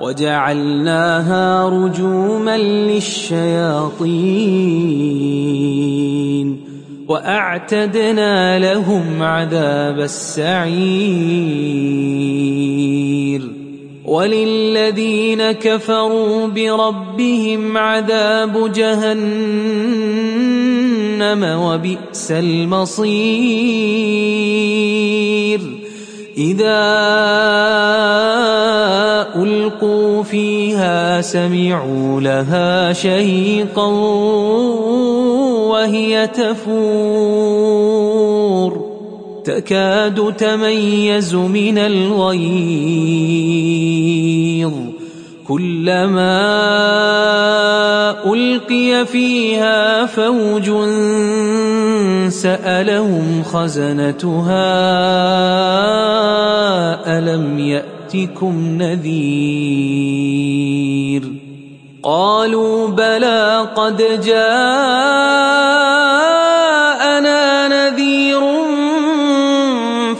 وجعلناها رجوما للشياطين وأعتدنا لهم عذاب السعير وللذين كفروا بربهم عذاب جهنم وبئس المصير إذا ألقوا فيها سمعوا لها شهيقا وهي تفور. تكاد تميز من الغيظ. كلما ألقي فيها فوج سألهم خزنتها ألم يأتكم نذير؟ قالوا بلى قد جاءنا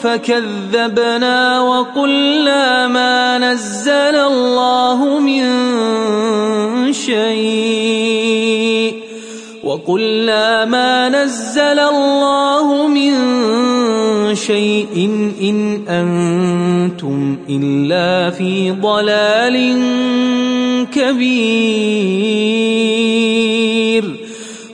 فكذبنا وقلنا ما نزل الله من شيء وقلنا ما نزل الله من شيء إن أنتم إلا في ضلال كبير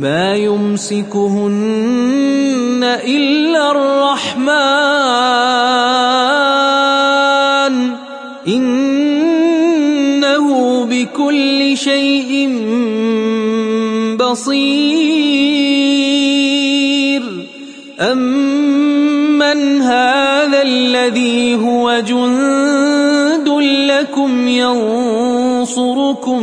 ما يمسكهن إلا الرحمن. إنه بكل شيء بصير. أمن هذا الذي هو جند لكم ينصركم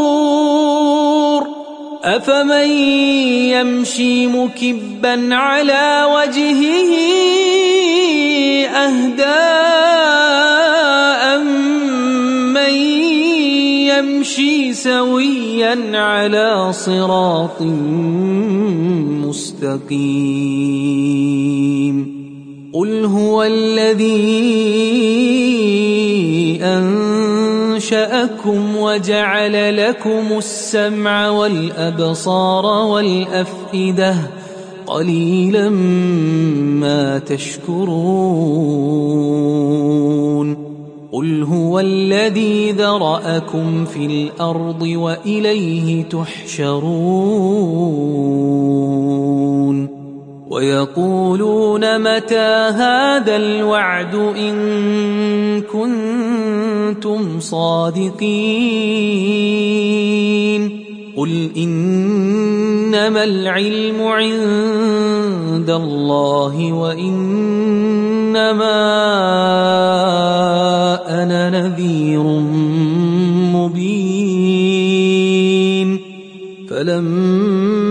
أفمن يمشي مكبا على وجهه أهداء من يمشي سويا على صراط مستقيم قل هو الذي أنشأكم وجعل لكم السمع والأبصار والأفئدة قليلا ما تشكرون قل هو الذي ذرأكم في الأرض وإليه تحشرون ويقولون متى هذا الوعد إن كنتم صادقين قل إنما العلم عند الله وإنما أنا نذير مبين فلما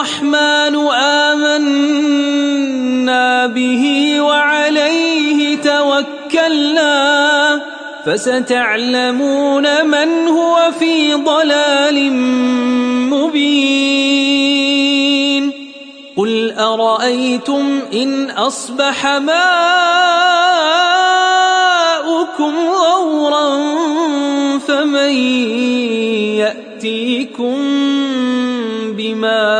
الرحمن آمنا به وعليه توكلنا فستعلمون من هو في ضلال مبين قل أرأيتم إن أصبح ماؤكم غورا فمن يأتيكم بماء